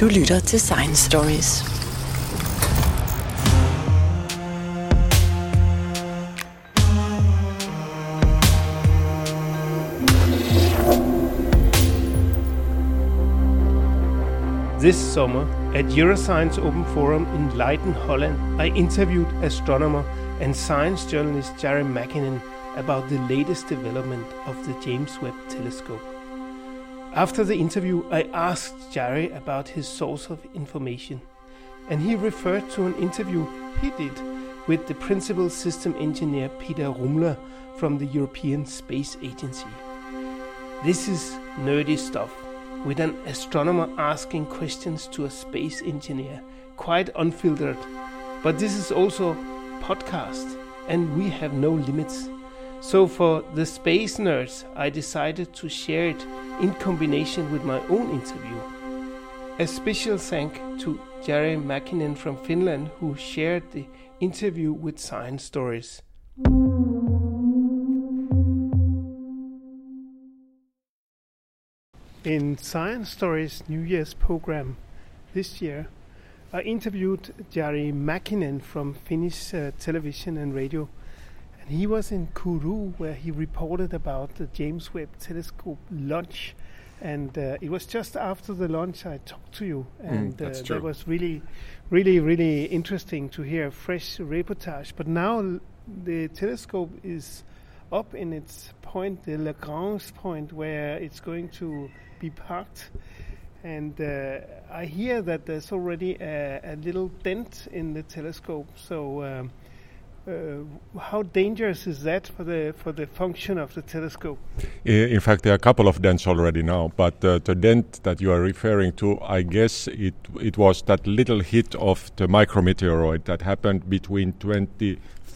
Du lytter til Science Stories. This summer, at Euroscience Open Forum in Leiden, Holland, I interviewed astronomer and science journalist Jari Makinen about the latest development of the James Webb Telescope. After the interview, I asked Jari about his source of information, and he referred to an interview he did with the principal system engineer Peter Rumler from the European Space Agency. This is nerdy stuff, with an astronomer asking questions to a space engineer, quite unfiltered. But this is also podcast, and we have no limits. So for the space nerds, I decided to share it in combination with my own interview. A special thank to Jari Mäkinen from Finland who shared the interview with Science Stories. In Science Stories New Year's program this year, I interviewed Jari Mäkinen from Finnish uh, television and radio. And he was in Kourou where he reported about the James Webb Telescope launch. And uh, it was just after the launch I talked to you, and Mm, uh, that was really, really, really interesting to hear a fresh reportage. But now l- the telescope is up in its point, the Lagrange point, where it's going to be parked. And uh, I hear that there's already a, a little dent in the telescope. So, um, uh, how dangerous is that for the for the function of the telescope? In fact, there are a couple of dents already now, but uh, the dent that you are referring to, I guess it it was that little hit of the micrometeoroid that happened between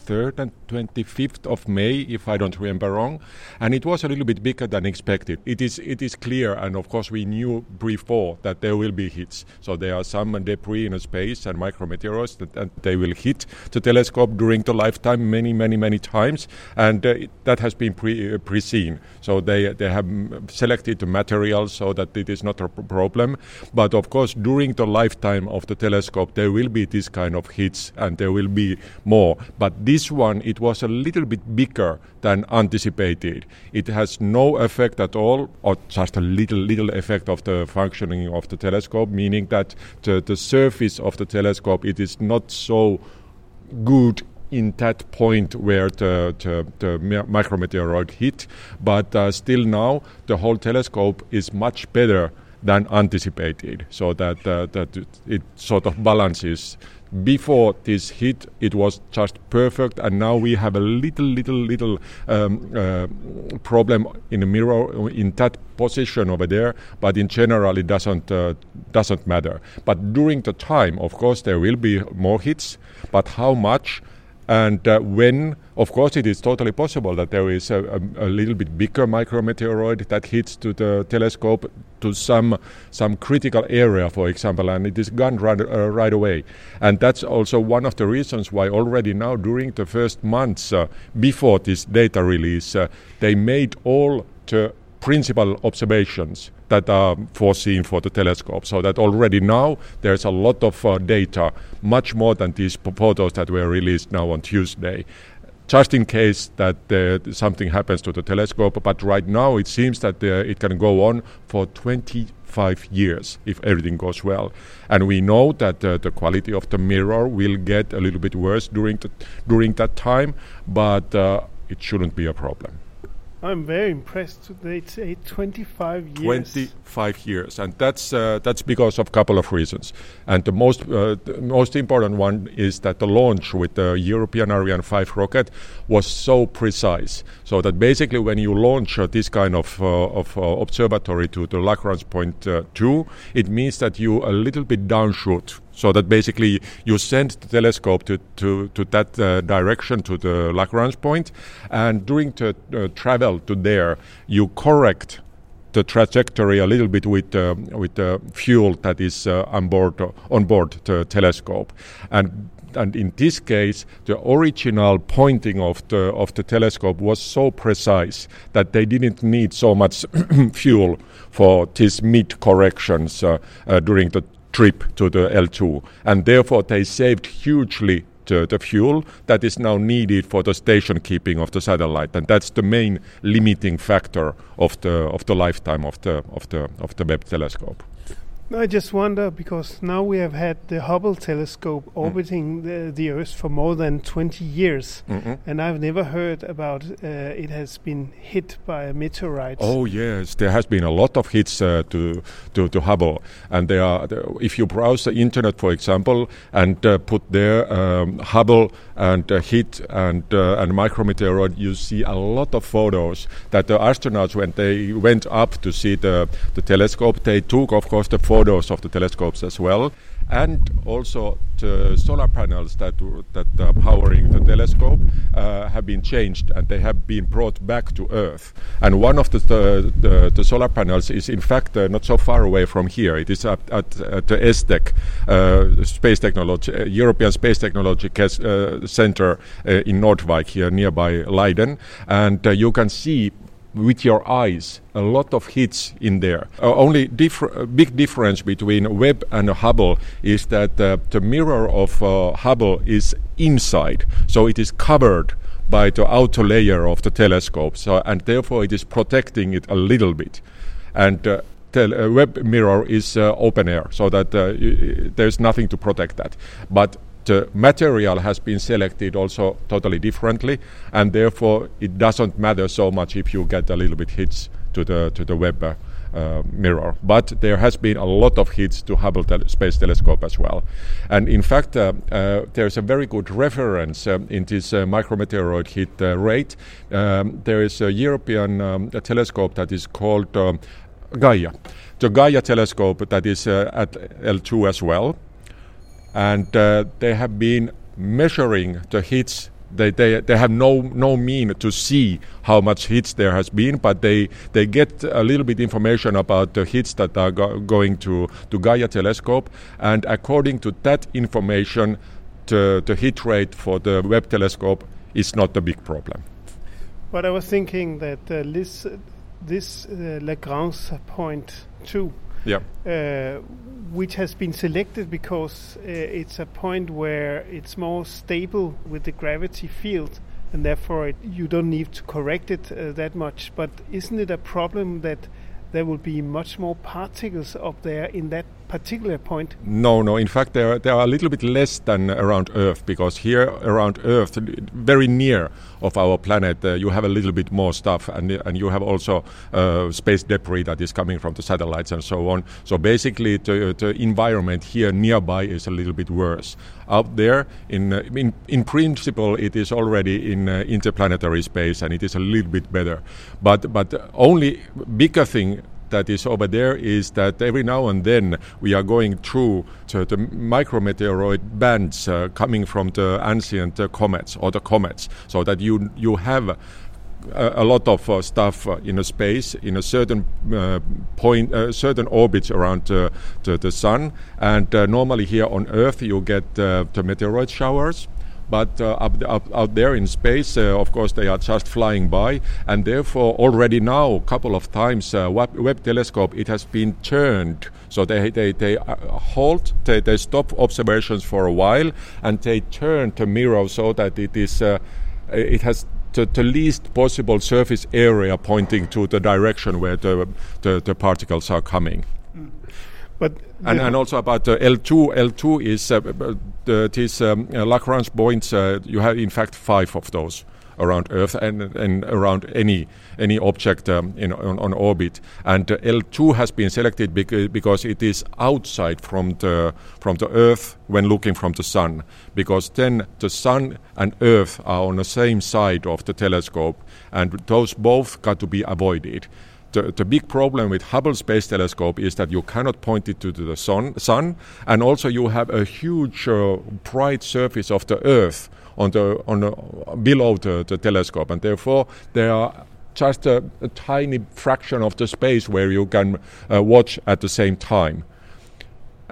23rd and 25th of May, if I don't remember wrong, and it was a little bit bigger than expected. It is it is clear, and of course we knew before that there will be hits. So there are some debris in space and micrometeoroids that, that they will hit the telescope during the lifetime many, many, many times, and uh, it, that has been pre, uh, pre-seen. So they they have mm, selected the material so that it is not a problem. But of course, during the lifetime of the telescope, there will be this kind of hits, and there will be more. But this one, it was a little bit bigger than anticipated. It has no effect at all, or just a little little effect of the functioning of the telescope, meaning that the, the surface of the telescope it is not so good in that point where the, the, the micrometeoroid hit, but uh, still now the whole telescope is much better than anticipated, so that uh, that it, it sort of balances. Before this hit, it was just perfect, and now we have a little, little, little um, uh, problem in the mirror in that position over there. But in general, it doesn't uh, doesn't matter. But during the time, of course, there will be more hits, but how much? And uh, when, of course, it is totally possible that there is a, a, a little bit bigger micrometeoroid that hits to the telescope to some some critical area, for example, and it is gone right, uh, right away. And that's also one of the reasons why already now, during the first months uh, before this data release, uh, they made all the principal observations that are foreseen for the telescope. So that already now there's a lot of uh, data, much more than these photos that were released now on Tuesday. Just in case that uh, something happens to the telescope, but right now it seems that uh, it can go on for 25 years if everything goes well. And we know that uh, the quality of the mirror will get a little bit worse during the, during that time, but uh, it shouldn't be a problem. I'm very impressed. They say 25 years. 25 years, and that's uh, that's because of a couple of reasons. And the most uh, the most important one is that the launch with the European Ariane 5 rocket was so precise, so that basically when you launch uh, this kind of uh, of uh, observatory to the Lagrange point uh, two, it means that you a little bit downshoot. So that basically you send the telescope to, to, to that uh, direction to the Lagrange point, and during the uh, travel to there, you correct the trajectory a little bit with uh, with the fuel that is uh, on board on board the telescope, and and in this case, the original pointing of the of the telescope was so precise that they didn't need so much fuel for these mid corrections uh, uh, during the trip to the L2, and therefore they saved hugely the, the, fuel that is now needed for the station keeping of the satellite, and that's the main limiting factor of the of the lifetime of the of the of the Webb telescope. I just wonder because now we have had the Hubble telescope mm. orbiting mm. the, the, Earth for more than 20 years, mm-hmm. and I've never heard about uh, it has been hit by a meteorite. Oh yes, there has been a lot of hits uh, to, to, to Hubble, and there are. If you browse the internet, for example, and uh, put there um, Hubble and uh, hit and uh, and micrometeoroid, you see a lot of photos that the astronauts when they went up to see the the telescope, they took, of course, the photos of the telescopes as well, and also the solar panels that that are powering the telescope uh, have been changed and they have been brought back to Earth. And one of the the, the, the solar panels is in fact uh, not so far away from here. It is at, at, at the ESTEC uh, Space Technology uh, European Space Technology uh, Center uh, in Noordwijk here nearby Leiden, and you can see with your eyes a lot of hits in there. Uh, only big difference between Webb and Hubble is that uh, the mirror of uh, Hubble is inside, so it is covered by the outer layer of the telescope, so, and therefore it is protecting it a little bit. And uh, tel- uh, Webb mirror is uh, open air, so that there's nothing to protect that. But the material has been selected also totally differently, and therefore it doesn't matter so much if you get a little bit hits to the to the Webb uh, mirror. But there has been a lot of hits to Hubble tel- Space Telescope as well, and in fact uh, uh, there's a very good reference um, in this uh, micrometeoroid hit uh, rate. Um, there is a European um, a telescope that is called um, Gaia. The Gaia telescope that is uh, at L2 as well and uh, they have been measuring the hits. They, they, they have no, no mean to see how much hits there has been, but they, they get a little bit information about the hits that are go- going to, to Gaia telescope. And according to that information, the, the hit rate for the Webb telescope is not a big problem. But I was thinking that uh, this, this uh, Lagrange point 2 yeah, Uh, which has been selected because uh, it's a point where it's more stable with the gravity field and therefore it, you don't need to correct it uh, that much. But isn't it a problem that there will be much more particles up there in that particular point? No, no. In fact, there, there are a little bit less than around Earth because here around Earth, very near of our planet, uh, you have a little bit more stuff, and and you have also uh, space debris that is coming from the satellites and so on. So basically, the, the environment here nearby is a little bit worse. Out there, in uh, in, in principle, it is already in uh, interplanetary space, and it is a little bit better. But but only bigger thing that is over there is that every now and then we are going through the, the micrometeoroid bands uh, coming from the ancient uh, comets or the comets, so that you you have a, lot of uh, stuff uh, in a space in a certain uh, point, uh, certain orbits around the, the sun. And normally here on Earth, you get the meteoroid showers. But uh, up, up, out there in space, uh, of course, they are just flying by, and therefore already now a couple of times uh, Webb, Webb telescope it has been turned. So they they they halt, they, they stop observations for a while, and they turn the mirror so that it is it has the, the, least possible surface area pointing to the direction where the, the, the particles are coming. But and, and also about uh, L2. L2 is uh, the, these um, uh, Lagrange points. Uh, you have in fact five of those around Earth and, and around any any object um, in, on, on, orbit. And uh, L2 has been selected because, because it is outside from the from the Earth when looking from the Sun. Because then the Sun and Earth are on the same side of the telescope, and those both got to be avoided the, the big problem with Hubble Space Telescope is that you cannot point it to the sun, sun and also you have a huge uh, bright surface of the Earth on the on the, below the, the telescope, and therefore there are just a, a, tiny fraction of the space where you can uh, watch at the same time.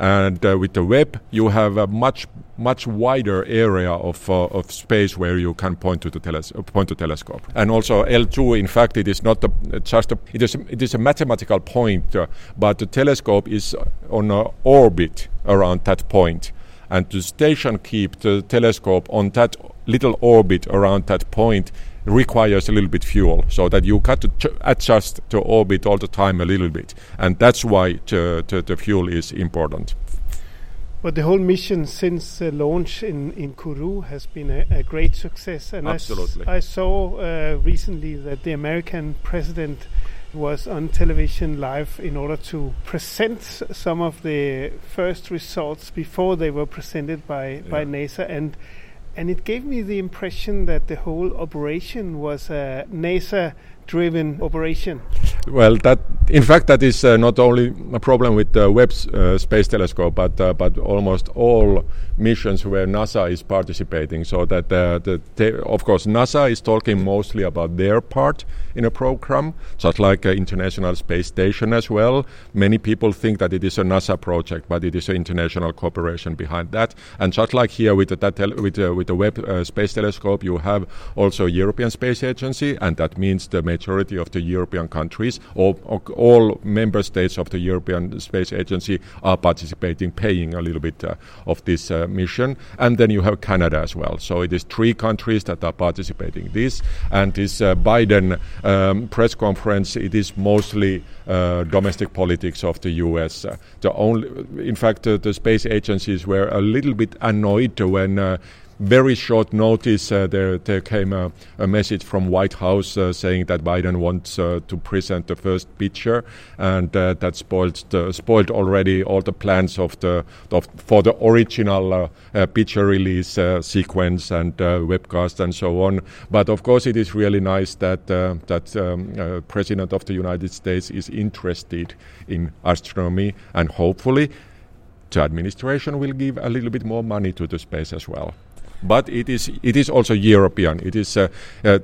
And uh, with the Webb, you have a much much wider area of, uh, of space where you can point to the teles- point to telescope. And also L2, in fact, it is not a, just a, it is a, it is a mathematical point, uh, but the telescope is on an orbit around that point, and to station keep the telescope on that little orbit around that point requires a little bit fuel so that you got to ch- adjust the orbit all the time a little bit and that's why the, the, the fuel is important but the whole mission since uh, launch in, in Kourou has been a, a great success. And Absolutely. I, saw uh, recently that the American president was on television live in order to present some of the first results before they were presented by, yeah. by NASA. And and it gave me the impression that the whole operation was a NASA driven operation. Well, that in fact that is uh, not only a problem with the Webb uh, Space Telescope, but uh, but almost all missions where NASA is participating. So that uh, the of course NASA is talking mostly about their part in a program, just like uh, International Space Station as well. Many people think that it is a NASA project, but it is an international cooperation behind that. And just like here with the with uh, with the Webb Space Telescope, you have also European Space Agency, and that means the majority of the European countries, or, or all member states of the European Space Agency are participating, paying a little bit uh, of this uh, mission. And then you have Canada as well. So it is three countries that are participating this. And this uh, Biden um, press conference, it is mostly uh, domestic politics of the U.S. Uh, the only, in fact, uh, the space agencies were a little bit annoyed when very short notice, uh, there, there came a, a, message from White House uh, saying that Biden wants uh, to present the first picture, and that spoiled spoiled already all the plans of the of, for the original picture release sequence and webcast and so on. But of course, it is really nice that that um, President of the United States is interested in astronomy, and hopefully, the administration will give a little bit more money to the space as well but it is it is also European. It is uh, uh,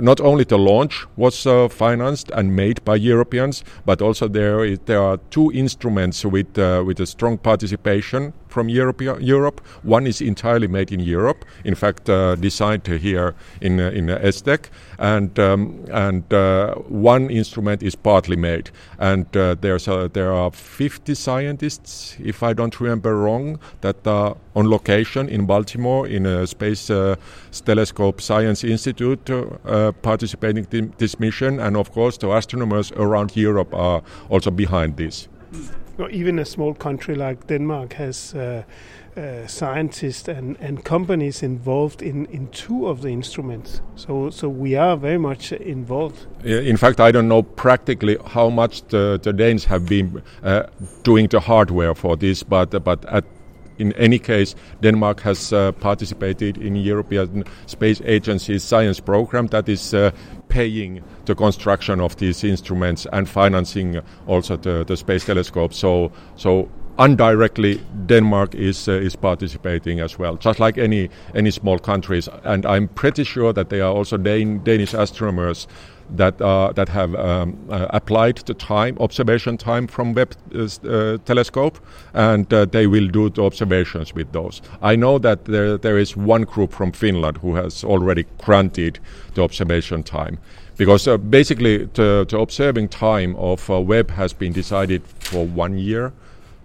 not only the launch was uh, financed and made by Europeans, but also there is, there are two instruments with uh, with a strong participation from Europe. Europe. One is entirely made in Europe. In fact, uh, designed here in uh, in ESTEC, and um, and uh, one instrument is partly made. And uh, there's a, there are 50 scientists, if I don't remember wrong, that are on location in Baltimore in a Space Telescope Science Institute uh, participating in this mission, and of course, the astronomers around Europe are also behind this. Even a small country like Denmark has uh, uh, scientists and, and companies involved in, in two of the instruments. So, so we are very much involved. In fact, I don't know practically how much the, the Danes have been uh, doing the hardware for this, but, but at in any case, Denmark has uh, participated in European Space Agency's science program that is uh, paying the construction of these instruments and financing also the, the space telescope. So, so indirectly, Denmark is uh, is participating as well, just like any any small countries. And I'm pretty sure that there are also Dan- Danish astronomers that uh, that have um, uh, applied the time observation time from Webb uh, uh telescope, and uh, they will do the observations with those. I know that there there is one group from Finland who has already granted the observation time, because uh, basically the, the observing time of Webb has been decided for one year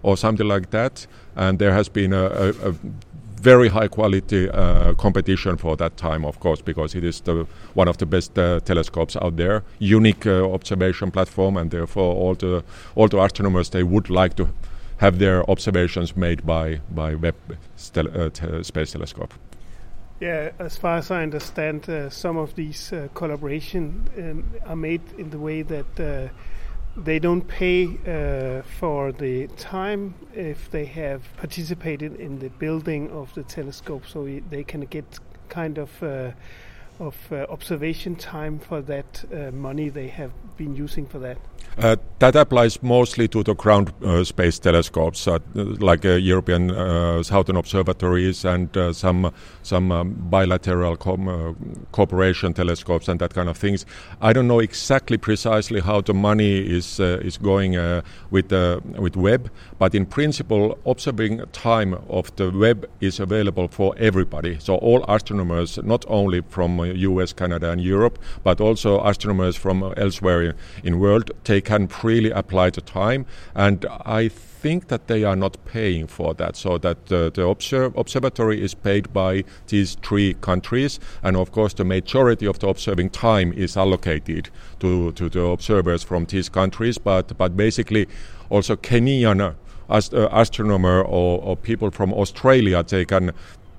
or something like that, and there has been a, a, a very high quality uh, competition for that time, of course, because it is the, one of the best uh, telescopes out there, unique uh, observation platform, and therefore all the all the astronomers they would like to have their observations made by by Webb uh, te Space Telescope. Yeah, as far as I understand, uh, some of these uh, collaboration um, are made in the way that they don't pay uh, for the time if they have participated in the building of the telescope, so they can get kind of uh, of uh, observation time for that uh, money they have been using for that? Uh, that applies mostly to the ground uh, space telescopes, uh, like uh, European Southern Observatories and some some um, bilateral cooperation telescopes and that kind of things. I don't know exactly precisely how the money is is going with with Webb, but in principle, observing time of the Webb is available for everybody. So all astronomers, not only from U.S., Canada, and Europe, but also astronomers from elsewhere in world, They can freely apply the time, and I think that they are not paying for that, so that uh, the observ- observatory is paid by these three countries, and of course the majority of the observing time is allocated to, to the observers from these countries, but, but basically also Kenyan ast- uh, astronomer or, or, people from Australia, they can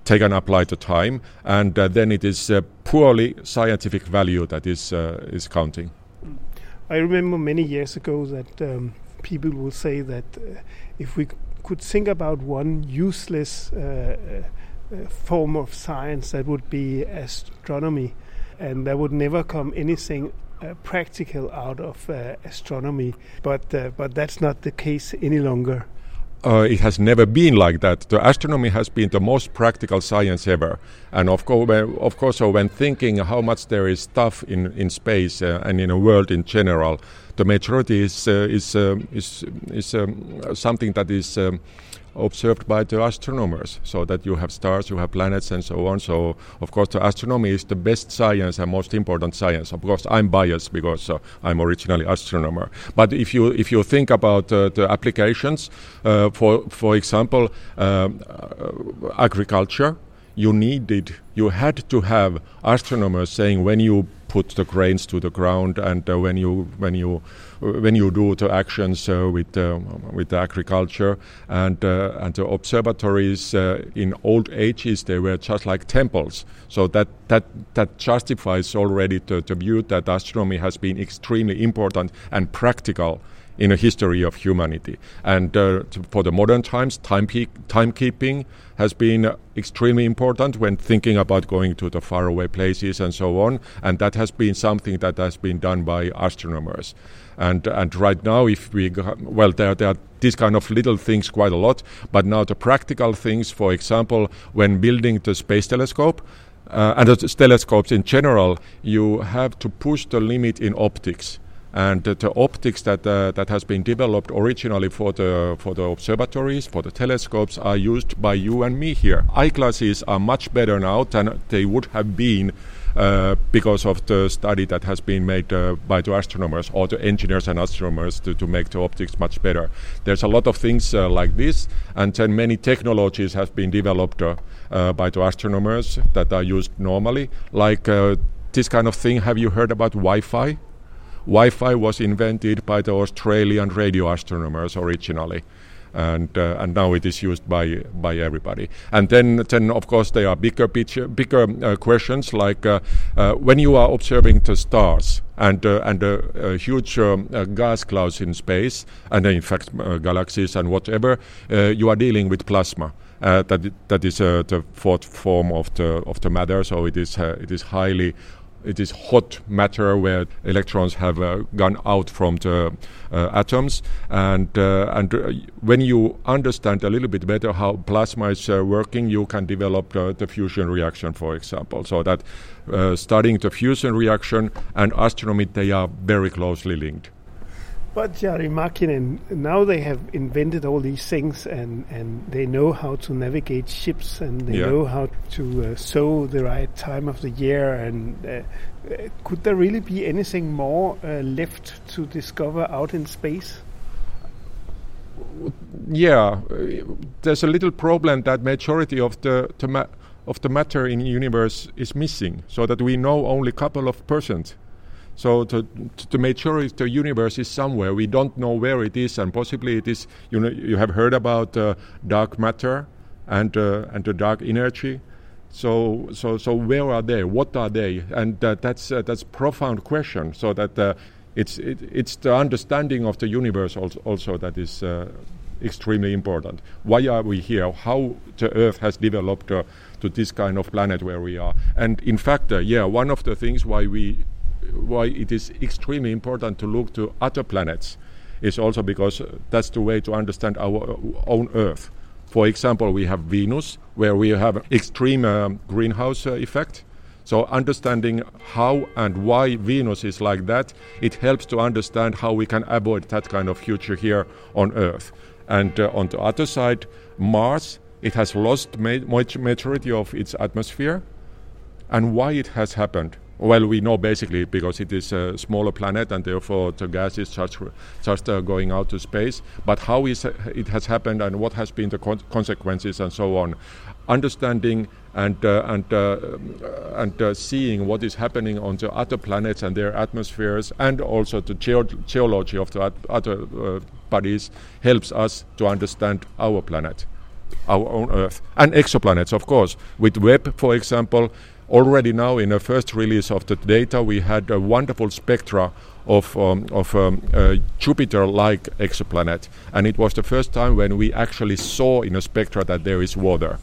can apply the time, and uh, then it is uh, purely scientific value that is uh, is counting. I remember many years ago that um, people will say that uh, if we could think about one useless uh, uh, form of science, that would be astronomy, and there would never come anything practical out of astronomy. But but that's not the case any longer uh, it has never been like that. The astronomy has been the most practical science ever, and of course, of course, so when thinking how much there is stuff in in space uh, and in a world in general, the majority is uh, is uh, is is um, something that is. Um, observed by the astronomers so that you have stars you have planets and so on. So of course the astronomy is the best science and most important science. Of course i'm biased because uh, i'm originally astronomer. But if you if you think about uh, the applications uh, for for example um, uh, agriculture you needed you had to have astronomers saying when you put the grains to the ground and uh, when you when you when you do the actions uh, with uh, with agriculture and uh, and the observatories in old ages they were just like temples so that that that justifies already the, the view that astronomy has been extremely important and practical in the history of humanity. And uh, for the modern times, time timekeeping has been extremely important when thinking about going to the faraway places and so on. And that has been something that has been done by astronomers. And and right now, if we well, there there are these kind of little things quite a lot. But now the practical things, for example, when building the space telescope. Uh, and the telescopes in general, you have to push the limit in optics and uh, the optics that uh, that has been developed originally for the for the observatories for the telescopes are used by you and me here eyeglasses are much better now than they would have been because of the study that has been made uh, by the astronomers or the engineers and astronomers to, to make the optics much better. There's a lot of things uh, like this, and then many technologies have been developed uh, by the astronomers that are used normally, like this kind of thing. Have you heard about Wi-Fi? Wi-Fi was invented by the Australian radio astronomers originally. And, uh, and now it is used by by everybody. And then then of course there are bigger picture, bigger uh, questions like uh, uh when you are observing the stars and uh, and uh, huge um, gas clouds in space and in fact galaxies and whatever you are dealing with plasma. that that is the fourth form of the of the matter. So it is it is highly it is hot matter where electrons have uh, gone out from the uh, atoms. And uh, and uh, when you understand a little bit better how plasma is uh, working you can develop uh, the fusion reaction for example. So that studying the fusion reaction and astronomy they are very closely linked but Jari Makinen, now they have invented all these things and, and they know how to navigate ships and they yeah. know how to uh, sow the right time of the year. And uh, uh, could there really be anything more uh, left to discover out in space? Yeah, there's a little problem that majority of the, of the matter in universe is missing, so that we know only a couple of percent so to, the majority of the universe is somewhere. We don't know where it is, and possibly it is. You know, you have heard about uh, dark matter and uh, and the dark energy. So so so where are they? What are they? And uh, that's that's profound question. So that uh, it's it, it's the understanding of the universe also, also that is uh, extremely important. Why are we here? How the Earth has developed uh, to this kind of planet where we are. And in fact, uh, yeah, one of the things why we why it is extremely important to look to other planets is also because that's the way to understand our own Earth. For example, we have Venus, where we have extreme um, greenhouse uh, effect. So understanding how and why Venus is like that, it helps to understand how we can avoid that kind of future here on Earth. And uh, on the other side, Mars, it has lost ma- majority of its atmosphere. And why it has happened? Well, we know basically because it is a smaller planet and therefore the gas is just, just uh, going out to space. But how is it has happened and what has been the con- consequences and so on. Understanding and uh, and uh, and uh, seeing what is happening on the other planets and their atmospheres, and also the ge- geology of the other uh, bodies helps us to understand our planet, our own Earth, and exoplanets, of course. With Webb, for example, Already now, in the first release of the data, we had a wonderful spectra of, um, of um, a Jupiter-like exoplanet, and it was the first time when we actually saw in a spectra that there is water.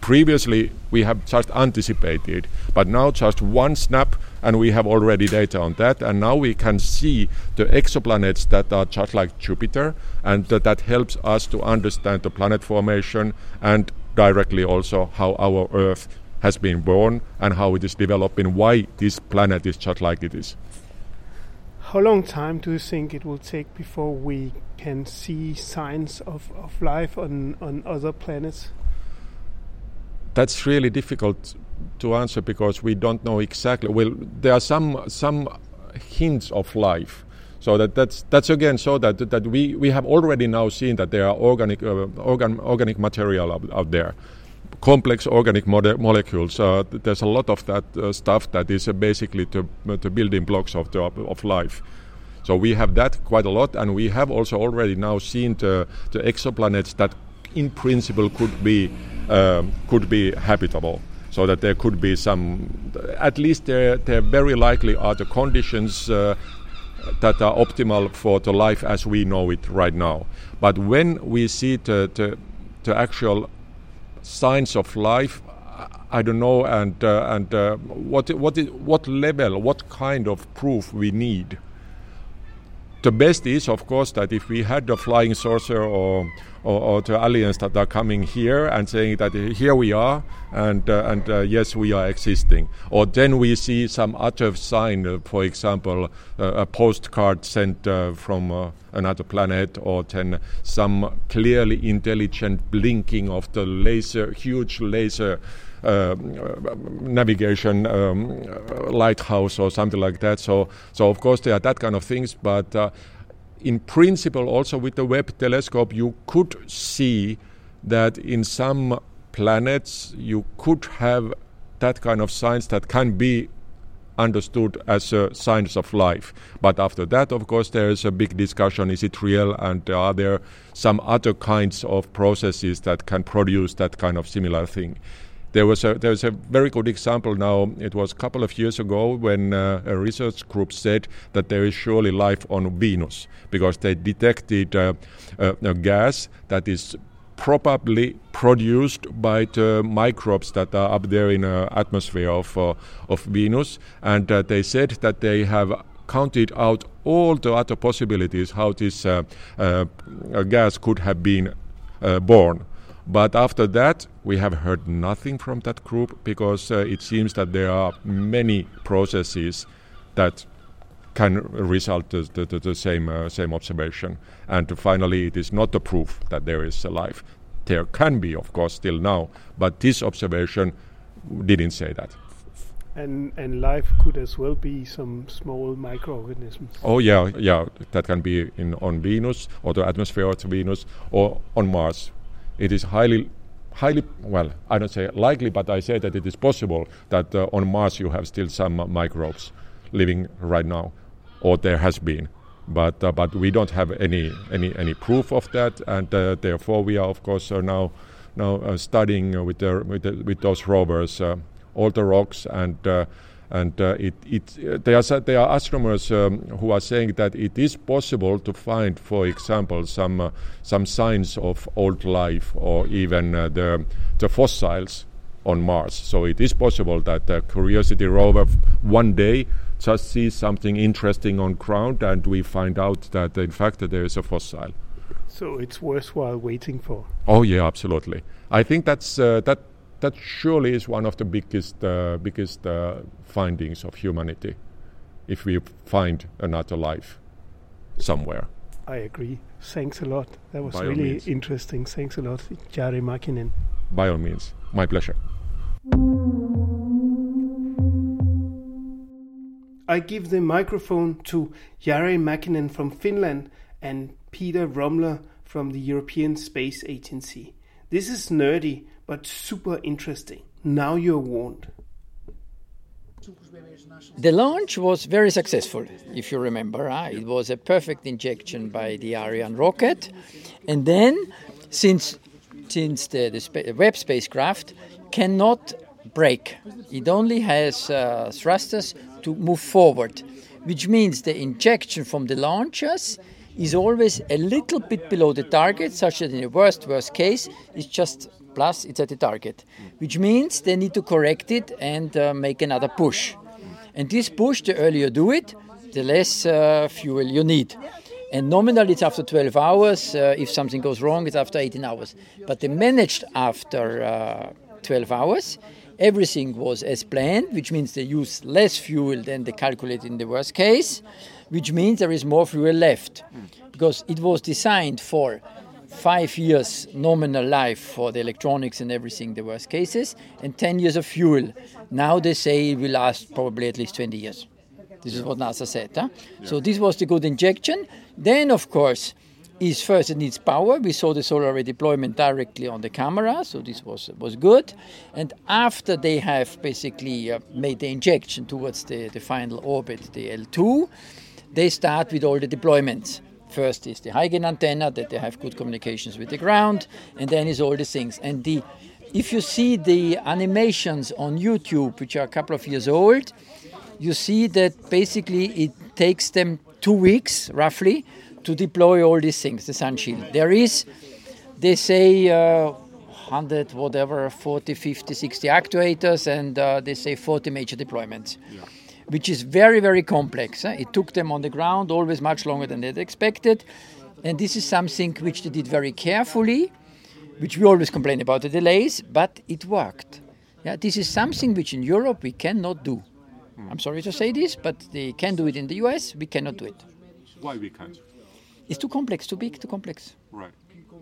Previously, we have just anticipated, but now just one snap, and we have already data on that. And now we can see the exoplanets that are just like Jupiter, and that, that helps us to understand the planet formation and directly also how our Earth has been born and how it is developing, why this planet is just like it is. How long time do you think it will take before we can see signs of, of life on, on other planets? That's really difficult to answer because we don't know exactly. Well, there are some some hints of life. So that, that's that's again so that that we, we have already now seen that there are organic uh, organ, organic material out, out there complex organic molecules. Uh, there's a lot of that uh, stuff that is uh, basically the, the building blocks of, the, of life. So we have that quite a lot, and we have also already now seen the, the exoplanets that, in principle, could be um, could be habitable. So that there could be some, at least there, there very likely are the conditions uh, that are optimal for the life as we know it right now. But when we see the, the, the actual signs of life I don't know, and uh, and uh, what what what level, what kind of proof we need. The best is, of course, that if we had the flying saucer or or, or the aliens that are coming here and saying that here we are and uh, and uh, yes we are existing. Or then we see some other sign uh, for example a postcard sent uh, from uh, another planet or then some clearly intelligent blinking of the laser huge laser navigation um, lighthouse or something like that. So, so of course there are that kind of things, but uh, in principle, also with the Webb telescope, you could see that in some planets you could have that kind of signs that can be understood as uh, signs of life. But after that, of course, there is a big discussion is it real and are there some other kinds of processes that can produce that kind of similar thing? There was a there was a very good example now. It was a couple of years ago when uh, a research group said that there is surely life on Venus because they detected uh, a, a gas that is probably produced by the microbes that are up there in the atmosphere of uh, of Venus, and uh, they said that they have counted out all the other possibilities how this uh, uh, gas could have been uh, born. But after that, we have heard nothing from that group because uh, it seems that there are many processes that can result to the, the, the same uh, same observation. And finally, it is not a proof that there is a life. There can be, of course, still now, but this observation didn't say that. And and life could as well be some small microorganisms. Oh yeah, yeah, that can be in on Venus or the atmosphere of Venus or on Mars it is highly highly well i don't say likely but i say that it is possible that uh, on mars you have still some microbes living right now or there has been. But uh, but we don't have any any any proof of that and uh, therefore we are of course uh, now now uh, studying with the, with, the, with those rovers uh, all the rocks and And uh, it, it, uh, there, are, there are astronomers um, who are saying that it is possible to find, for example, some, uh, some signs of old life or even uh, the, the fossils on Mars. So it is possible that the Curiosity rover one day just sees something interesting on ground and we find out that in fact that there is a fossil. So it's worthwhile waiting for. Oh yeah, absolutely. I think that's uh, that that surely is one of the biggest uh, biggest uh, findings of humanity if we find another life somewhere. I agree. Thanks a lot. That was By really means. interesting. Thanks a lot, Jari Makinen. By all means, my pleasure. I give the microphone to Jari Makinen from Finland and Peter Rumler from the European Space Agency. This is nerdy but super interesting. Now you're warned. The launch was very successful, if you remember. huh? It was a perfect injection by the Ariane rocket. And then, since, since the, the spa- Webb spacecraft cannot brake, it only has uh, thrusters to move forward, which means the injection from the launchers is always a little bit below the target, such that in the worst, worst case, it's just plus it's at the target, which means they need to correct it and uh, make another push. And this push, the earlier you do it, the less uh, fuel you need. And nominally it's after 12 hours. Uh, if something goes wrong, it's after 18 hours. But they managed after uh, 12 hours. Everything was as planned, which means they use less fuel than they calculated in the worst case, which means there is more fuel left. Because it was designed for five years nominal life for the electronics and everything, the worst cases, and 10 years of fuel. Now they say it will last probably at least 20 years. This is what NASA said. Huh? So this was the good injection. Then, of course, is first it needs power. We saw the solar array deployment directly on the camera, so this was was good. And after they have basically uh, made the injection towards the, the final orbit, the L2, they start with all the deployments. First is the gain antenna that they have good communications with the ground, and then is all the things. And the if you see the animations on YouTube, which are a couple of years old, you see that basically it takes them two weeks roughly to deploy all these things, the sun shield. There is, they say, uh, 100, whatever, 40, 50, 60 actuators, and uh, they say 40 major deployments, which is very, very complex. eh? It took them on the ground always much longer than they'd expected. And this is something which they did very carefully, which we always complain about the delays, but it worked. Yeah, this is something which in Europe we cannot do. I'm sorry to say this, but they can do it in the US, we cannot do it. Why we can't? It's too complex, too big, too complex. Right.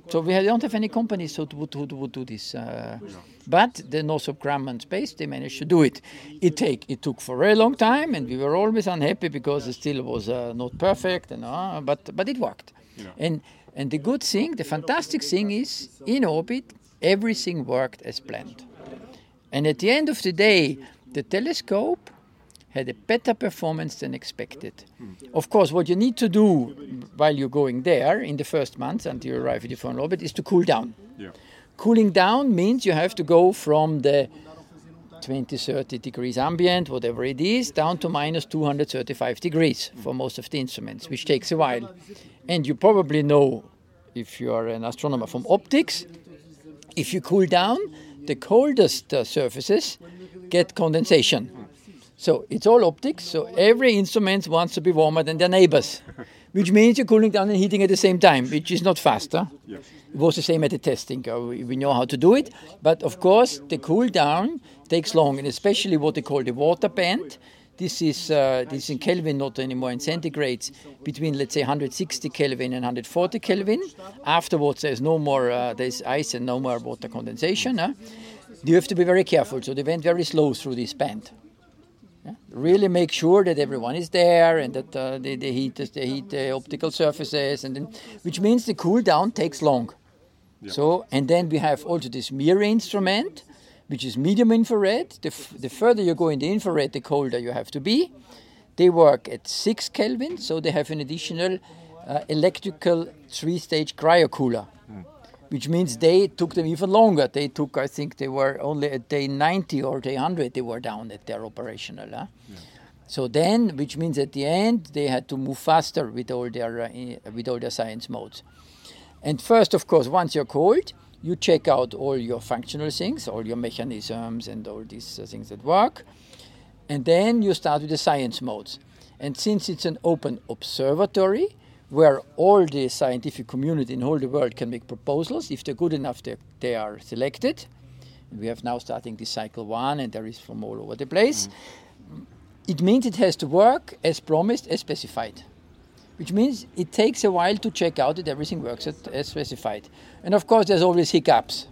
So we don't have any companies who would, who would do this. Uh, but the Northrop Grumman Space, they managed to do it. It take it took for a very long time, and we were always unhappy because it still was uh, not perfect, and uh, but but it worked. And and the good thing, the fantastic thing is, in orbit, everything worked as planned. And at the end of the day, the telescope had a better performance than expected. Of course, what you need to do while you're going there in the first months until you arrive at the final orbit is to cool down. Yeah. Cooling down means you have to go from the 20, 30 degrees ambient, whatever it is, down to minus 235 degrees for most of the instruments, which takes a while. And you probably know, if you are an astronomer from optics, if you cool down, the coldest uh, surfaces get condensation. So it's all optics. So every instrument wants to be warmer than their neighbors, which means you're cooling down and heating at the same time, which is not faster. It was the same at the testing. uh, We we know how to do it, but of course the cool down takes long, and especially what they call the water band. This is uh, this is in Kelvin, not anymore in centigrades. Between let's say 160 Kelvin and 140 Kelvin. Afterwards, there's no more uh, there's ice and no more water condensation. Huh? You have to be very careful. So they went very slow through this band. Yeah? Really make sure that everyone is there and that uh, they, they heat the- they heat the optical surfaces, and then, which means the cool down takes long. So and then we have also this MIRI instrument, which is medium infrared. The, f- the further you go in the infrared, the colder you have to be. They work at six Kelvin, so they have an additional uh, electrical three-stage cryocooler, which means they took them even longer. They took, I think, they were only at day 90 or day 100 they were down at their operational. Huh? Yeah. So then, which means at the end they had to move faster with all their uh, with all their science modes. And first, of course, once you're cold, you check out all your functional things, all your mechanisms, and all these uh, things that work. And then you start with the science modes. And since it's an open observatory, where all the scientific community in all the world can make proposals. If they're good enough, they, they are selected. And we have now starting this cycle one, and there is from all over the place. Mm. It means it has to work as promised, as specified. Which means it takes a while to check out that everything works as specified. And of course, there's always hiccups.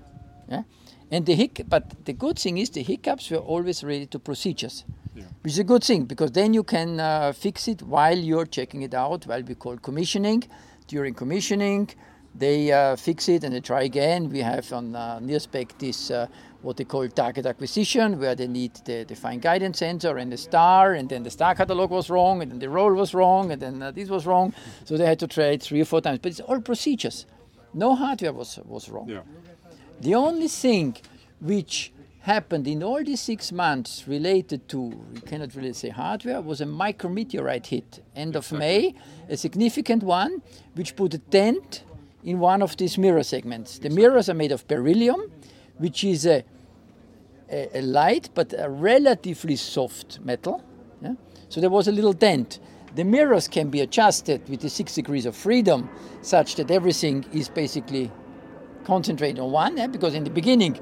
Yeah? And the hic- but the good thing is the hiccups were always related to procedures which is a good thing because then you can uh, fix it while you're checking it out, while we call commissioning. During commissioning, they uh, fix it and they try again. We have on uh, NIRSpec this uh, what they call target acquisition, where they need the, the fine guidance sensor and the star, and then the star catalog was wrong, and then the roll was wrong, and then uh, this was wrong. So they had to try it three or four times. But it's all procedures. No hardware was was wrong. Yeah. The only thing which happened in all these six months related to, we cannot really say hardware, was a micrometeorite hit end of May, a significant one, which put a dent in one of these mirror segments. The mirrors are made of beryllium, which is a, a, a light but a relatively soft metal. Yeah? So there was a little dent. The mirrors can be adjusted with the six degrees of freedom, such that everything is basically concentrated on one, yeah? because in the beginning,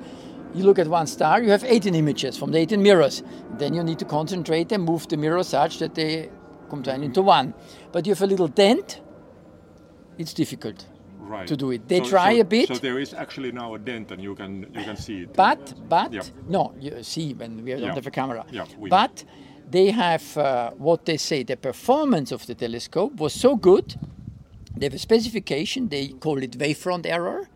you look at one star, you have 18 images from the 18 mirrors. Then you need to concentrate and move the mirror such that they combine into one. But you have a little dent, it's difficult. Right. to do it. They so, try so, a bit. So there is actually now a dent, and you can you can see it. But but yeah. no, you see when we don't yeah. have a camera. Yeah, but they have uh, what they say. The performance of the telescope was so good. They have a specification. They call it wavefront error.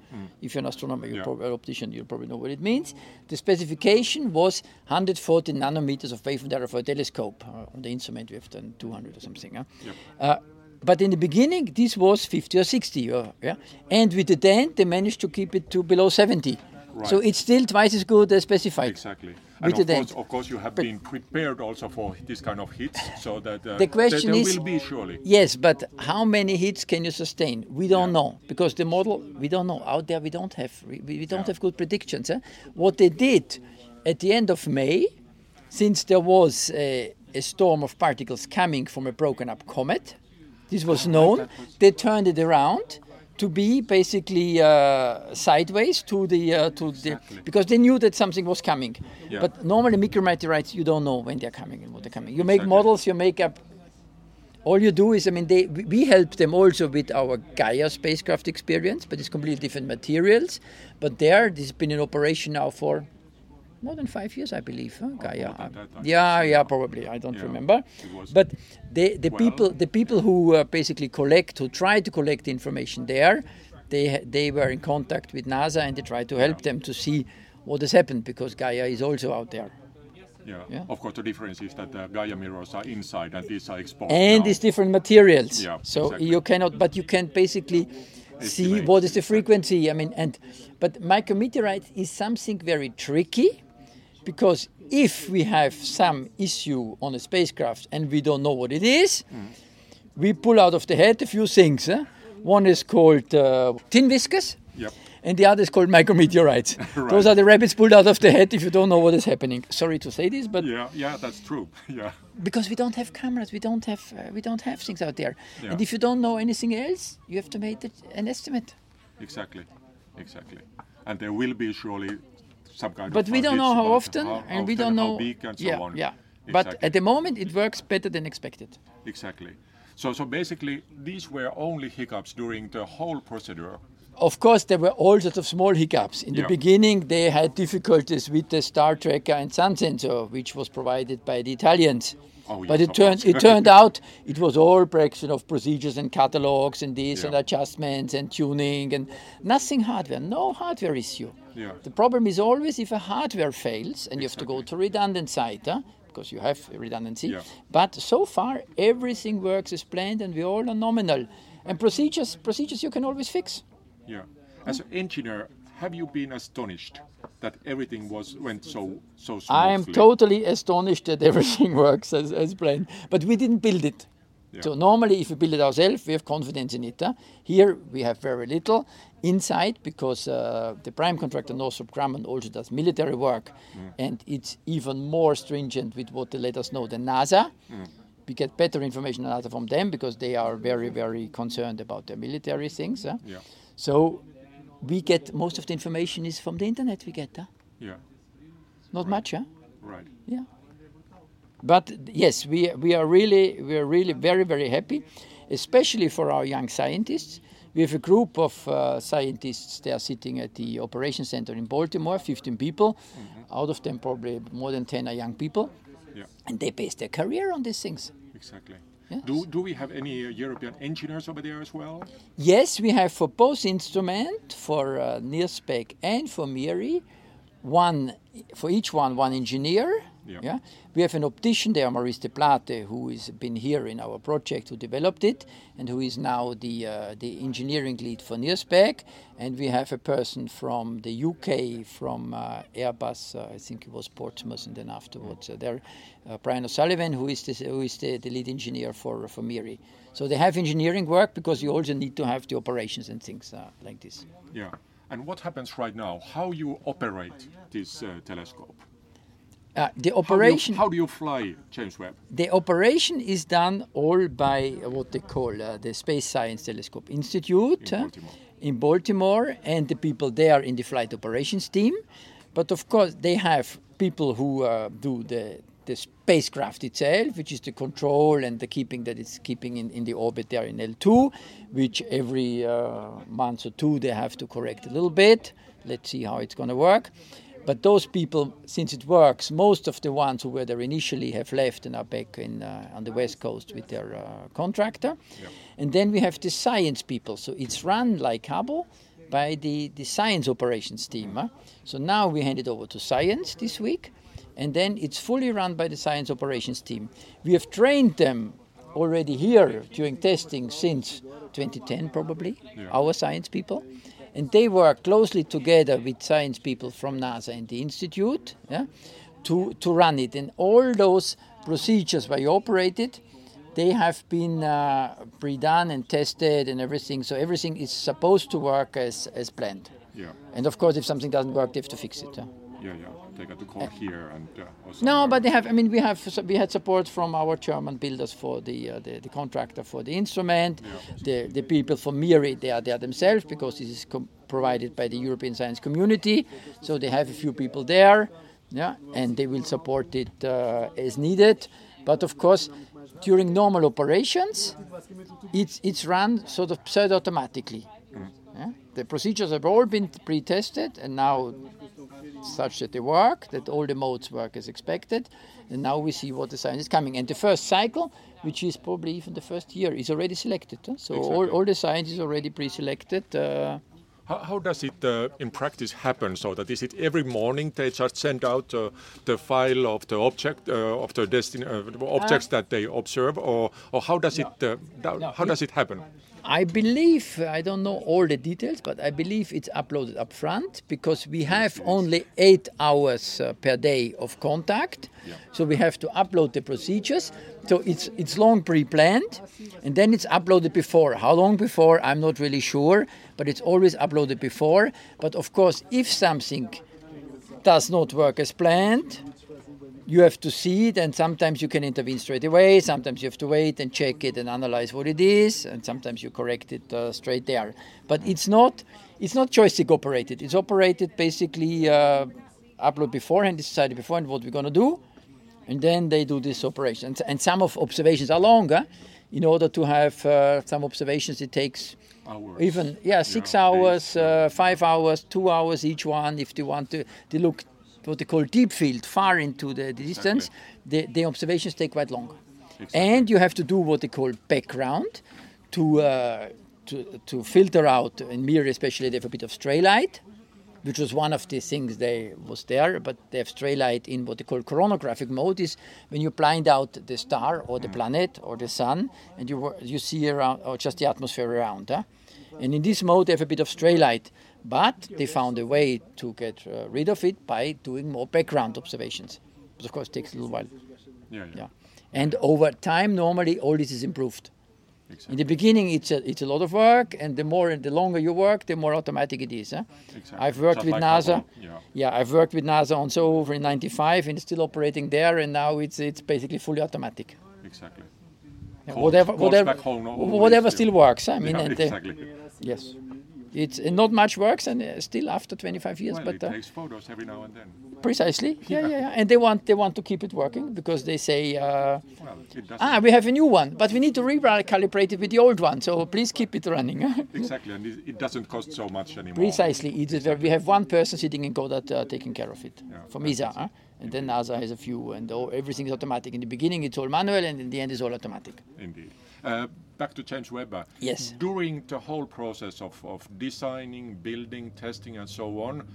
If you're an astronomer, you're yeah. probably an optician, you'll probably know what it means. The specification was 140 nanometers of wavelength error for a telescope. Uh, on the instrument, we have done 200 or something. Huh? Yeah. Uh, but in the beginning, this was 50 or 60. Or, yeah? And with the dent, they managed to keep it to below 70. Right. So it's still twice as good as specified. Exactly. And of course, of course, you have but been prepared also for this kind of hits, so that uh, the question there is, will be surely. Yes, but how many hits can you sustain? We don't yeah. know because the model we don't know out there. We don't have we, we don't yeah. have good predictions. Eh? What they did at the end of May, since there was a, a storm of particles coming from a broken up comet, this was known. They turned it around to be basically uh, sideways to the uh, to exactly. the because they knew that something was coming. Yeah. But normally micrometeorites you don't know when they're coming and what they're coming. You make exactly. models, you make up. All you do is, I mean, they we help them also with our Gaia spacecraft experience, but it's completely different materials. But there, this has been in operation now for more than five years, I believe. Huh? Gaia. yeah, yeah, probably. I don't yeah, remember. But the the well, people the people who uh, basically collect, who try to collect information there, they they were in contact with NASA and they tried to help yeah. them to see what has happened because Gaia is also out there. Yeah. yeah. Of course, the difference is that the Gaia mirrors are inside and these are exposed. And now. it's different materials. Yeah, so exactly. you cannot, but you can basically see what is the frequency. I mean, and but micrometeorite is something very tricky because if we have some issue on a spacecraft and we don't know what it is, mm. we pull out of the head a few things. Eh? One is called uh, tin whiskers. Yep. And the other is called micrometeorites. right. Those are the rabbits pulled out of the head if you don't know what is happening. Sorry to say this, but yeah, yeah, that's true. yeah. Because we don't have cameras, we don't have uh, we don't have things out there. Yeah. And if you don't know anything else, you have to make an estimate. Exactly, exactly. And there will be surely some kind but of. we don't know how often, how, and we don't know. yeah, so on. Yeah. Exactly. But at the moment, it works better than expected. Exactly. So, so basically, these were only hiccups during the whole procedure. Of course, there were all sorts of small hiccups. In the yeah. beginning, they had difficulties with the star tracker and sun sensor, which was provided by the Italians. Oh, but it turned it turned out it was all correction of procedures and catalogs and this yeah. and adjustments and tuning and nothing hardware, no hardware issue. Yeah. The problem is always if a hardware fails and exactly. you have to go to redundant site, huh? because you have redundancy. Yeah. But so far everything works as planned and we all are nominal. And procedures procedures you can always fix. Yeah. As an engineer, have you been astonished that everything was went so so smoothly? I am totally astonished that everything works as, as planned. But we didn't build it. Yeah. So normally, if we build it ourselves, we have confidence in it. huh? Here we have very little inside because uh, the prime contractor Northrop Grumman also does military work, and it's even more stringent with what they let us know than NASA. We get better information than NASA from them because they are very, very concerned about their military things. huh? Yeah, So we get most of the information is from the internet. We get, huh? yeah, not much, huh? right. Yeah. But yes, we, we are really we are really very very happy, especially for our young scientists. We have a group of uh, scientists. They are sitting at the operation center in Baltimore, 15 people. Out of them, probably more than 10 are young people, Yeah, and they base their career on these things. exactly. Yes. Do do we have any uh, European engineers over there as well? Yes, we have for both instrument, for uh, NIRSPEC and for MIRI, one for each one one engineer. Yeah. we have an optician there, Maurice te Plate, who has been here in our project, who developed it, and who is now the uh, the engineering lead for NIRSPEC. And we have a person from the UK, from uh, Airbus, uh, I think it was Portsmouth, and then afterwards uh, there, uh, Brian O'Sullivan, who is the, who is the, the lead engineer for for MIRI. So they have engineering work because you also need to have the operations and things uh, like this. Yeah. And what happens right now? How you operate this uh, telescope? Uh, the How do, you, operation, how do you fly James Webb? the operation is done all by what they call uh, the Space Science Telescope Institute In uh, Baltimore. in Baltimore, and the people there in the flight operations team. But of course, they have people who uh, do the the spacecraft itself, which is the control and the keeping that it's keeping in, in the orbit there in L2, which every uh, month or two they have to correct a little bit. Let's see how it's going to work. But those people, since it works, most of the ones who were there initially have left and are back in, uh, on the west coast with their uh, contractor. And then we have the science people. So it's run like Hubble by the, the science operations team. huh? So now we hand it over to science this week. And then it's fully run by the science operations team. We have trained them already here during testing since 2010, probably, our science people. And they work closely together with science people from NASA and the Institute yeah, to, to run it. And all those procedures where you operate it, they have been uh, pre-done and tested and everything. So everything is supposed to work as, as planned. Yeah, And of course, if something doesn't work, they have to fix it. yeah. yeah, yeah. They got to call here and. Uh, No, but they have. I mean, we have we had support from our German builders for the uh, the, the contractor for the instrument, the the people from MIRI. They are there themselves because this is com- provided by the European Science Community. So they have a few people there, yeah, and they will support it uh, as needed. But of course, during normal operations, it's it's run sort of pseudo-automatically. Yeah? The procedures have all been pre-tested, and now such that they work, that all the modes work as expected. And now we see what the science is coming. And the first cycle, which is probably even the first year, is already selected. huh? So all, all the science is already pre-selected. Uh, How, how does it uh, in practice happen? So that is it every morning they just send out uh, the file of the object uh, of the uh, objects that they observe, or, or how does it uh, da- how does it happen? I believe, I don't know all the details, but I believe it's uploaded up front because we have only eight hours uh, per day of contact. So we have to upload the procedures. So it's, it's long pre planned and then it's uploaded before. How long before? I'm not really sure, but it's always uploaded before. But of course, if something does not work as planned, you have to see it, and sometimes you can intervene straight away. Sometimes you have to wait and check it and analyze what it is, and sometimes you correct it uh, straight there. But it's not it's not joystick operated. It's operated basically uh, upload beforehand, decided beforehand what we're going to do, and then they do this operation. And, and some of observations are longer. In order to have uh, some observations, it takes Hours. even yeah six Yeah, hours, uh, five hours, two hours each one. If they want to, they look what they call deep field, far into the, the distance. The, the observations take quite long, and you have to do what they call background to uh, to to filter out in mirror, especially they have a bit of stray light. Which was one of the things they was there, but they have stray light in what they call coronographic mode. Is when you blind out the star or the planet or the sun, and you you see around or just the atmosphere around. Huh? And in this mode, they have a bit of stray light. But they found a way to get uh, rid of it by doing more background observations. But of course, it takes a little while. Yeah, yeah. Yeah. And over time, normally, all this is improved. In the beginning, it's a, it's a lot of work, and the more and the longer you work, the more automatic it is. Huh? exactly. I've worked Just with like NASA. Yeah. Yeah, I've worked with NASA on SOHO in '95, and it's still operating there, and now it's it's basically fully automatic. Exactly. Yeah, Calls- whatever, whatever, whatever still. works. I mean, yeah, and, uh, exactly. yes, it's uh, not much works, and uh, still after 25 years, well, but it uh, takes photos every now and then. precisely, yeah, Yeah. yeah, and they want they want to keep it working because they say. Uh, Well. Ah, we have a new one, but we need to recalibrate it with the old one. So please keep it running. Exactly, and it, doesn't cost so much anymore. Precisely, it is where we have one person sitting in Goddard uh, taking care of it Yeah, from ESA, huh? and then NASA has a few, and all, everything is automatic. In the beginning, it's all manual, and in the end, it's all automatic. Indeed. Uh, back to James Webber. Yes. During the whole process of, of designing, building, testing, and so on,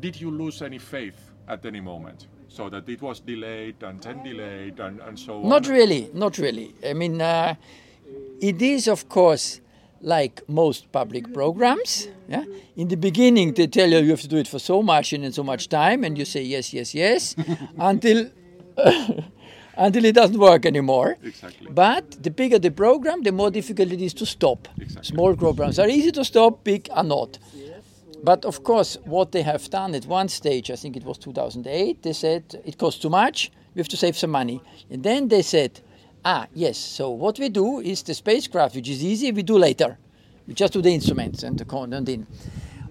did you lose any faith at any moment? So that it was delayed and then delayed and, and so on? Not really, not really. I mean, uh, it is, of course, like most public programs. Yeah. In the beginning, they tell you you have to do it for so much and in so much time, and you say yes, yes, yes, until until it doesn't work anymore. Exactly. But the bigger the program, the more difficult it is to stop. Exactly. Small programs are easy to stop, big are not. But of course, what they have done at one stage, I think it was 2008, they said it costs too much, we have to save some money. And then they said, ah, yes, so what we do is the spacecraft, which is easy, we do later. We just do the instruments and the con and in.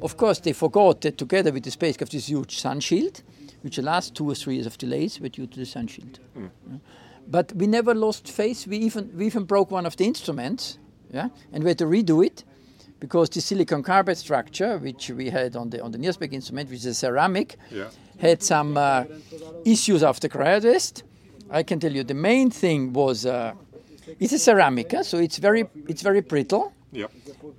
Of course, they forgot that together with the spacecraft, this huge sun shield, which last two or three years of delays were due to the sun shield. But we never lost faith. We even we even broke one of the instruments, yeah, and we had to redo it because the silicon carbide structure, which we had on the on the NIRSPEC instrument, which is a ceramic, Yeah. had some uh, issues after cryotest. I can tell you the main thing was uh, it's a ceramic, so it's very it's very brittle, Yep.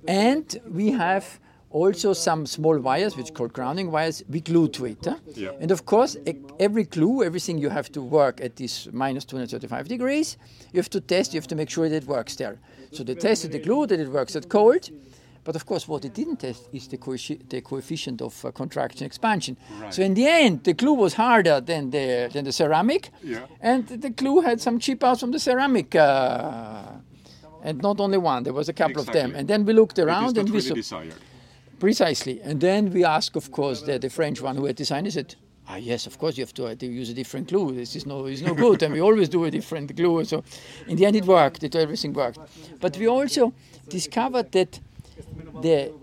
and we have also some small wires, which are called grounding wires, we glue to it. huh? Yeah. And of course, e- every glue, everything you have to work at this minus 235 degrees. You have to test, you have to make sure that it works there. So they tested the glue, that it works at cold. But of course, what they didn't test is the, coeffi- the coefficient of uh, contraction expansion. Right. So in the end, the glue was harder than the, than the ceramic. Yeah. And the glue had some chip outs from the ceramic. Uh, and not only one, there was a couple of them. And then we looked around and we really saw. Precisely. And then we ask, of course, the, the French one who had designed it said, ah, yes, of course you have to, uh, to use a different glue. This is no, is no good. and we always do a different glue. So in the end it worked. It, everything worked. But we also discovered that the,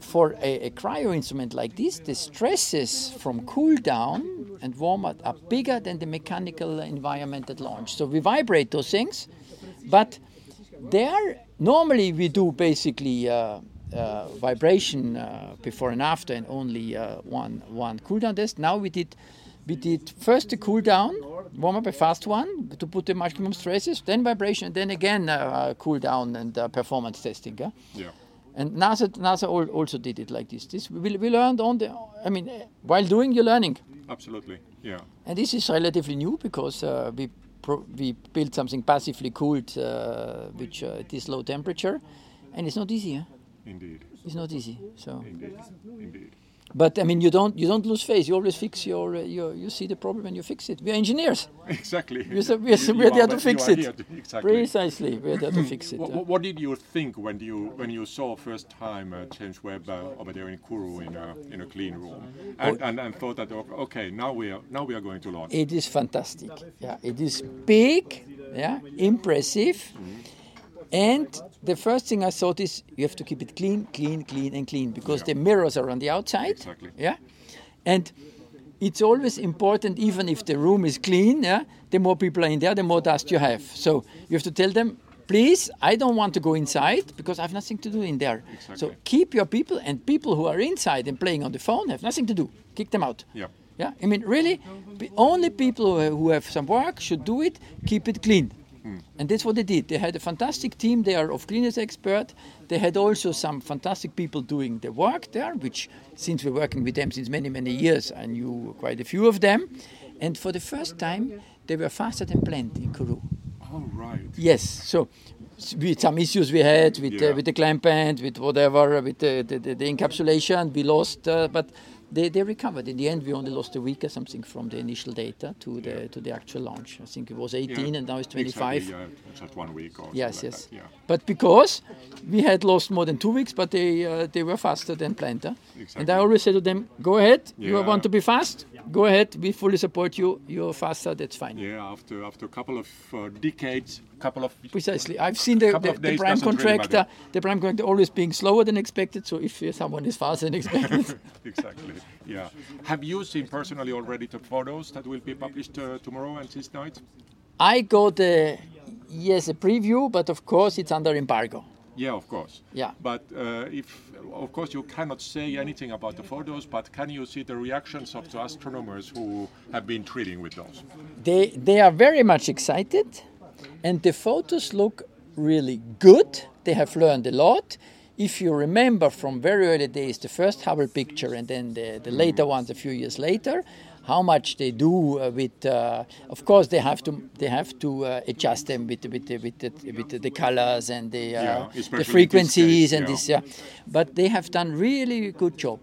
for a, a cryo instrument like this, the stresses from cool down and warm up are bigger than the mechanical environment at launch. So we vibrate those things, but there normally we do basically uh, uh, vibration uh, before and after and only uh, one one cool down test now we did we did first the cool down warm up a fast one to put the maximum stresses then vibration and then again uh, cool down and uh, performance testing huh? Yeah. and NASA NASA also did it like this this we, we learned on the I mean eh, while doing you're learning Absolutely. Yeah. and this is relatively new because uh, we pro- we built something passively cooled, uh, which uh, at this low temperature, and it's not easy. Huh? Indeed. It's not easy. So, Indeed. Indeed. but I mean, you don't you don't lose face. You always fix your uh, your you see the problem and you fix it. We are engineers. Exactly. We're, so- we're, so- You- we're you there to fix it. to- exactly. Precisely, we're there to fix it. What, what, what did you think when you when you saw first time uh, James Webb uh, over there in Kourou in a in a clean room and, Oh. and, and thought that okay now we are now we are going to launch. It is fantastic. Yeah, it is big, yeah, impressive. And the first thing I thought is you have to keep it clean, clean, clean, and clean because Yeah. the mirrors are on the outside. Exactly. Yeah, and it's always important, even if the room is clean. Yeah, the more people are in there, the more dust you have. So you have to tell them, please, I don't want to go inside because I have nothing to do in there. So keep your people and people who are inside and playing on the phone have nothing to do. Kick them out. Yeah. Yeah, I mean, really, only people who have some work should do it. Keep it clean, and that's what they did. They had a fantastic team there of cleaners expert. They had also some fantastic people doing the work there, which since we're working with them since many many years, I knew quite a few of them. And for the first time, they were faster than planned in Kourou. All right. Yes, so with some issues we had with Yeah. uh, with the clamp band, with whatever, with the, the, the, the encapsulation, we lost. Uh, but they, they recovered. In the end, we only lost a week or something from the initial data to the to the actual launch. I think it was 18 Yeah, and now it's 25. Exactly, yeah, just one week or Yes, yes. like that, yeah. But because we had lost more than two weeks, but they uh, they were faster than planned. huh? And I always say to them, "Go ahead. You want to be fast? Go ahead. We fully support you. You're faster. That's fine." Yeah, after after a couple of uh, decades, couple of Precisely. I've seen the, the, the prime doesn't really contractor, the prime contractor always being slower than expected. So if someone is faster than expected, exactly. Yeah. Have you seen personally already the photos that will be published uh, tomorrow and this night? I got a yes a preview, but of course it's under embargo. Yeah, of course. Yeah. But uh, if, of course, you cannot say anything about the photos, but can you see the reactions of the astronomers who have been treating with those? They they are very much excited, and the photos look really good. They have learned a lot. If you remember from very early days, the first Hubble picture and then the, the later ones a few years later, how much they do uh, with. Uh, of course, they have to they have to uh, adjust them with the, with the, with the, with the, colors and the Yeah, uh, especially the frequencies case, and yeah. this. Yeah, but they have done really good job.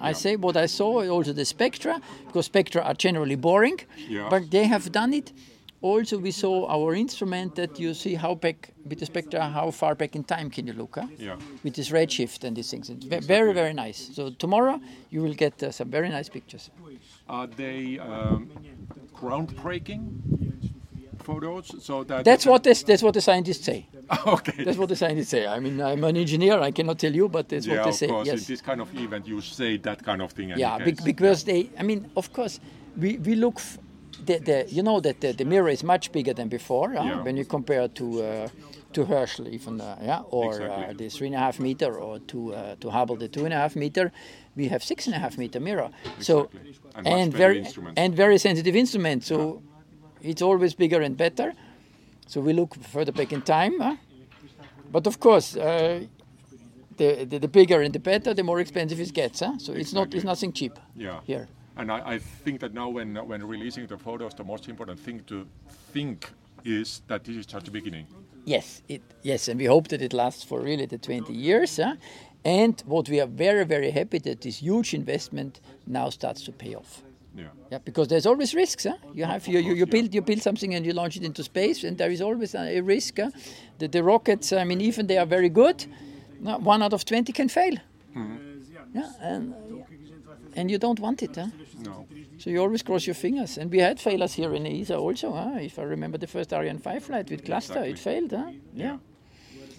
I say what I saw also the spectra because spectra are generally boring, Yeah. but they have done it. Also, we saw our instrument that you see how back with the spectra, how far back in time can you look? Huh? Yeah. With this redshift and these things, it's ve- very very nice. So tomorrow you will get uh, some very nice pictures. Are they um, groundbreaking photos? So that That's what this, that's what the scientists say. okay. That's what the scientists say. I mean, I'm an engineer. I cannot tell you, but that's yeah, what they of say. course. yes. In this kind of event, you say that kind of thing. Yeah, case. because they, I mean, of course, we, we look, f- the, the, you know that the, the mirror is much bigger than before huh? Yeah. when you compare to uh, to Herschel even, uh, yeah, or uh, the three and a half meter, or to uh, to Hubble the two and a half meter. We have six and a half meter mirror, so Exactly. And much and better very instruments. and very sensitive instrument. So it's always bigger and better. So we look further back in time, huh? but of course. Uh, the, the, the bigger and the better, the more expensive it gets. Huh? So it's not it's nothing cheap Yeah. here. And I, I think that now, when when releasing the photos, the most important thing to think is that this is just the beginning. Yes, it, yes, and we hope that it lasts for really the 20 years. Huh? And what we are very, very happy that this huge investment now starts to pay off. Yeah. Yeah, because there's always risks. Huh? You have you, you, you build you build something and you launch it into space, and there is always a, a risk. Huh? The, the rockets, I mean, even they are very good, one out of 20 can fail. Mm-hmm. Yeah, and and you don't want it. Huh? No. So you always cross your fingers. And we had failures here in ESA also. Huh? If I remember the first Ariane 5 flight with cluster, it failed. Huh? Yeah.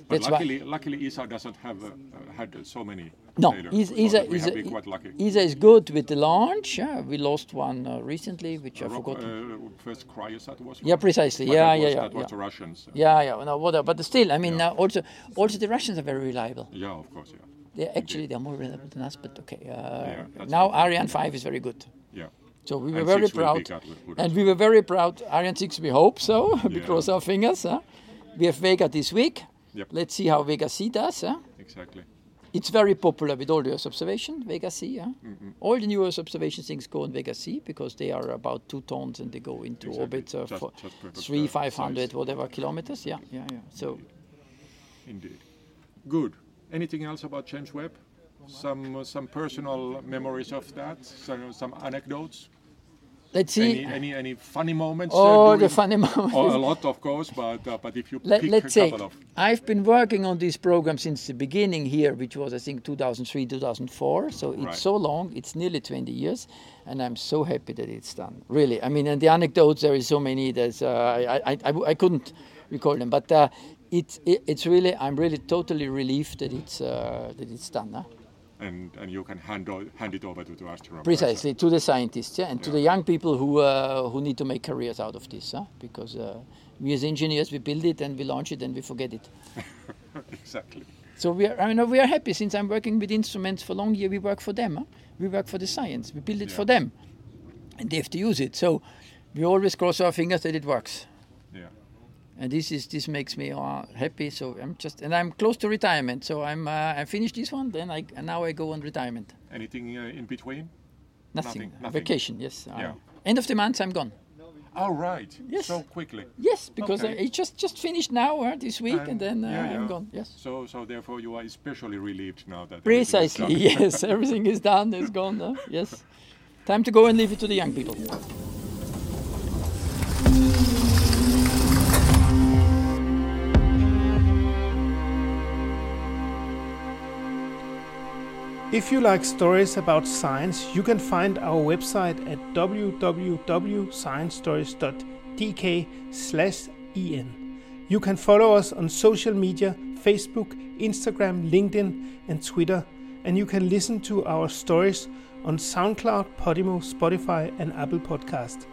But That's why- luckily, luckily, ESA doesn't have uh, uh, had so many. No, failures, ESA, so ESA, that we have been ESA, quite lucky. ESA is good with the launch. Yeah, we lost one uh, recently, which I forgot. uh, first CryoSat was. Yeah, precisely. But Yeah, that yeah, was, yeah, That was yeah. the Russians. uh, yeah, yeah, no, whatever. But still, I mean, uh, also, also the Russians are very reliable. Yeah, of course. Yeah. They actually they're more reliable than us. But okay, uh, that's now. Ariane 5 is very good. Yeah. So we were And very six proud, and we were very proud. Ariane 6, we hope so. we Yeah. cross our fingers. Huh? We have Vega this week. Yep. Let's see how Vega C does. Huh? Exactly. It's very popular with all the Earth observation, Vega C. Huh? Mm-hmm. All the new Earth observation things go on Vega C because they are about two tons and they go into Exactly. orbit uh, Just- for just three, uh, five hundred, whatever kilometers. Yeah, yeah, yeah. So Indeed. Good. Anything else about James Webb? Some uh, some personal memories of that. Some some anecdotes. Let's see. Any any any funny moments? uh, oh, the funny moment. Oh, a lot, of course, but uh, but if you Let, pick let's a say couple of I've been working on this program since the beginning here, which was I think 2003, 2004. So it's Right. so long; it's nearly 20 years, and I'm so happy that it's done. Really, I mean, and the anecdotes there is so many. There's uh, I, I, I I couldn't recall them, but uh, it's it, it's really I'm really totally relieved that it's uh, that it's done. Huh? And and you can hand o- hand it over to the astronaut. Precisely to the scientists, yeah, and to the young people who uh, who need to make careers out of this, huh? because uh, we as engineers we build it and we launch it and we forget it. exactly. So we are, I mean, we are happy since I'm working with instruments for long year. We work for them. Huh? We work for the science. We build it for them, and they have to use it. So we always cross our fingers that it works. And this is this makes me uh, happy. So I'm just and I'm close to retirement. So I'm uh, I finished this one. Then I and now I go on retirement. Anything uh, in between? Nothing. Nothing, nothing. Vacation. Yes. Uh, Yeah. End of the month I'm gone. Oh right. Yes. So quickly. Yes, because Okay. it just just finished now uh, this week, and, And- then uh, yeah, I'm gone. Yes. So so therefore you are especially relieved now that Precisely. done. Yes, everything is done. It's gone. uh, yes. Time to go and leave it to the young people. If you like stories about science, you can find our website at www.sciencestories.dk/en. You can follow us on social media Facebook, Instagram, LinkedIn, and Twitter, and you can listen to our stories on SoundCloud, Podimo, Spotify, and Apple Podcast.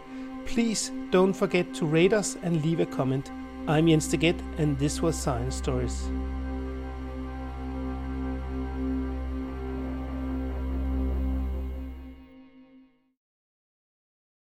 Please don't forget to rate us and leave a comment. I'm Jens Degett, and this was Science Stories.